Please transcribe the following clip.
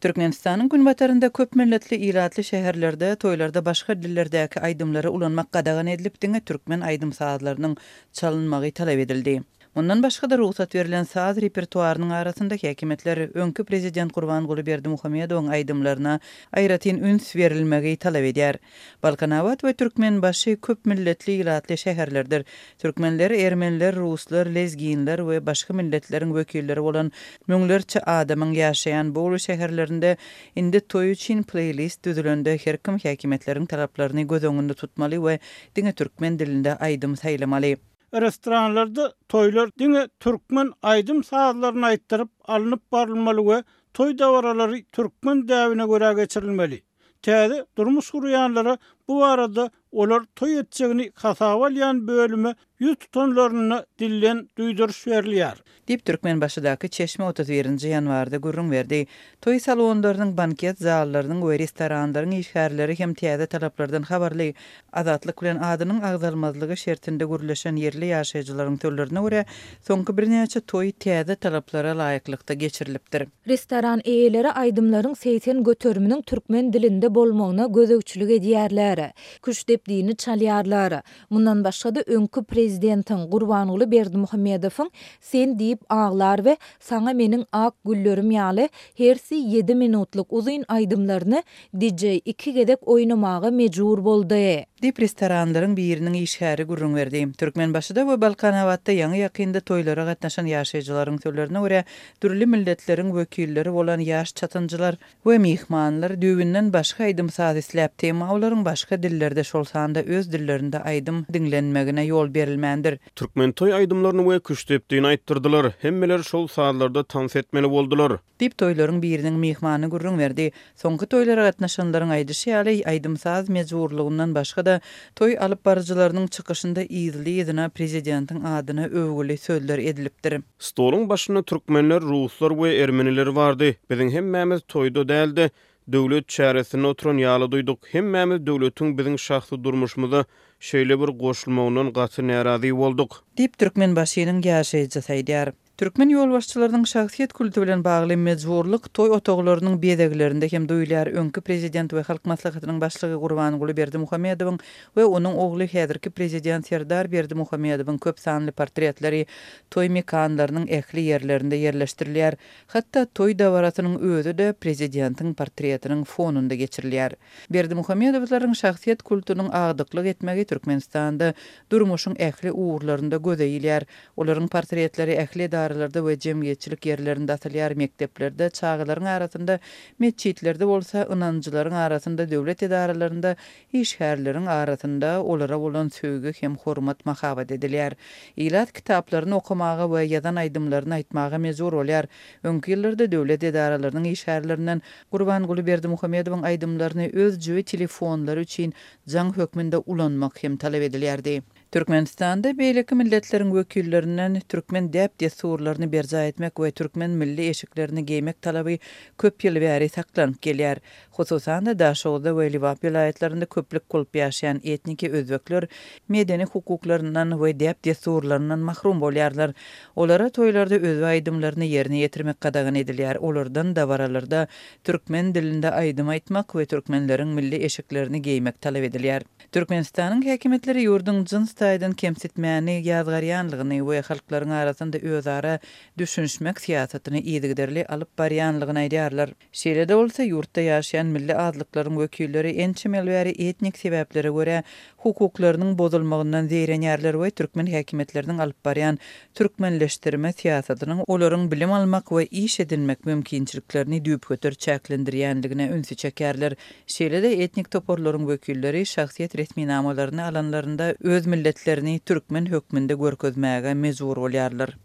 Türkmenistanyň günbatarynda köp milletli ilatly şäherlerde toýlarda başga dillerdäki aýdymlary ulanmak gadagan edilip diňe türkmen aýdym-sazlarynyň çalynmagy talap edildi. Mundan başga-da rugsat berilen saz repertuarynyň arasynda häkimiýetler öňki prezident Gurbanguly Berdimuhamedowyň aýdymlaryna aýratyn üns berilmegi talap edýär. Balkanabat we Türkmenbaşy köp milletli ilatly şäherlerdir. Türkmenler, ermeniler, ruslar, lezginler we başga milletleriň wekilleri bolan müňlerçe adamyň ýaşaýan bu uly şäherlerinde indi toý üçin pleýlist düzülende her kim häkimiýetleriň talaplaryny göz öňünde tutmaly we diňe türkmen dilinde aýdym saýlamaly. Restoranlarda toýlar diňe türkmen aýdym-sazlaryny aýtdyryp alnyp barylmaly we toý dabaralary türkmen däbine görä geçirilmeli. Täze durmuş gurýanlara bu barada olar toý etjegini hasaba alýan bölüme ýüz tutanlarynda dilden duýduryş berilýär. Diýip, Türkmenbaşydaky çeşme otuz birinji ýanwarda gürrüň berdi. Toý salonlarynyň, banket zallarynyň we restoranlaryň işgärleri hem täze talaplardan habarly. Azatlyk bilen adynyň agzalmazlygy şertinde gürleşen ýerli ýaşaýjylaryň sözlerine görä, soňky birnäçe toý täze talaplara laýyklykda geçirilipdir. Restoran eýeleri aýdymlaryň segsen göteriminiň türkmen dilinde bolmagyna gözegçilik edýärler. Küştdepdini çalýarlar. Mundan başga-da öňki prezidentiň, Gurbanguly Berdimuhamedowyň Sen diýip aglar we Saňa meniň ak güllerim ýaly hersi ýedi minutlyk uzyn aýdymlaryny DJ iki gezek oýnamaga mejbur boldy. Diýip, restoranlaryň biriniň işgäri gürrüň berdi. Türkmenbaşyda we Balkanabatda ýaňy-ýakynda toýlara gatnaşan ýaşaýjylaryň sözlerine görä, dürli milletleriň wekilleri bolan ýaş çatynjylar we myhmanlar düýbünden başga aýdym-saz isläp, temawlaryň başga dillerde, şol sanda öz dillerinde aýdym diňlenmegine ýol berilmändir. Türkmen toý aýdymlaryny we küştdepdini aýtdyrdylar, hemmeler şol sazlarda tans etmeli boldular. Diýip, toýlaryň biriniň myhmany gürrüň berdi. Soňky toýlara gatnaşanlaryň aýdyşy ýaly, aýdym-saz mejburlygyndan başga-da, toý alypbaryjylarynyň çykyşynda yzly-yzyna prezidentiň adyna öwgüli sözler edilipdir. Stoluň başynda türkmenler, ruslar we ermeniler bardy. Biziň hemmämiz toýda däl-de, döwlet çäresinde oturan ýaly duýduk. Hemmämiz döwletiň biziň şahsy durmuşymyza şeýle bir goşulmagyndan gaty närazy bolduk. Diýip, Türkmenbaşynyň ýaşaýjysy aýdýar. Türkmen ýolbaşçylarynyň şahsyýet kulty bilen bagly mejburlyk toý otaglarynyň bezeglerinde hem duýulýar. Öňki prezident we Halk Maslahatynyň Başlygy Gurbanguly Berdimuhamedowyň we onuň ogly, häzirki prezident Serdar Berdimuhamedowyň köp sanly portretleri Toý mekanlarynyň ähli ýerlerinde ýerleşdirilýär, hatda toý dabarasynyň özi-de prezidentiň portretiniň fonunda geçirilýär. Berdimuhamedowlaryň şahsyýet kultunyň agdyklyk etmegi Türkmenistanda durmuşyň ähli ugurlarynda göze ilýär. Olaryň portretleri ähli edaralarda we jemgyýetçilik ýerlerinde asylýar, mekdeplerde, çagalaryň arasynda, metjitlerde bolsa, ynanjylaryň arasynda, döwlet edaralarynda, Işgärleriň arasynda olara bolan söýgi hem hormat mahabat edilýär. Ilat kitaplaryny okamaga we ýazan aýdymlaryny aýtmaga mejbur bolýar. Öňki ýyllarda döwlet edaralarynyň işgärlerinden Gurbanguly Berdimuhamedowyň aýdymlaryny öz jübi telefonlary üçin jaň hökmünde ulanmak hem talap edilýärdi. Türkmenistanda beýleki milletleriň wekillerinden türkmen däp-dessurlaryny berjaý etmek we türkmen milli eşiklerini geýmek talaby köp ýyl bäri saklanyp gelýär. Hususan-da, Daşoguzda we Lebap welaýatlarynda köplük bolup ýaşaýan etniki özbekler medeni hukuklaryndan we däp-dessurlaryndan mahrum bolýarlar. Olara toýlarda özbe aýdymlaryny ýerine ýetirmek gadagan edilýär, olardan dabaralarda türkmen dilinde aýdym aýtmak we türkmenleriň milli eşiklerini geýmek talap edilýär. Türkmenistanyň häkimiýetleri ýurduň jyns taýdan kemsitmäni ýazgarýanlygyny we halklaryň arasynda özara düşünişmek syýasatyny yzygiderli alyp barýanlygyny aýdýarlar. Şeýle-de bolsa, ýurtda ýaşaýan milli azlyklaryň wekilleri ençeme ýyl bäri etnik sebäplere görä hukuklarynyň bozulmagyndan zeýrenýärler we türkmen häkimiýetleriniň alyp barýan türkmenleşdirme syýasatynyň olaryň bilim almak we iş edinmek mümkinçiliklerini düýpgöter çäklendirýänligine ünsi çekýärler. Şeýle-de etnik toparlaryň wekilleri şahsyýet resminamalaryny alanlarynda öz milletlerini türkmen hökmünde görkezmäge mejbur bolýarlar.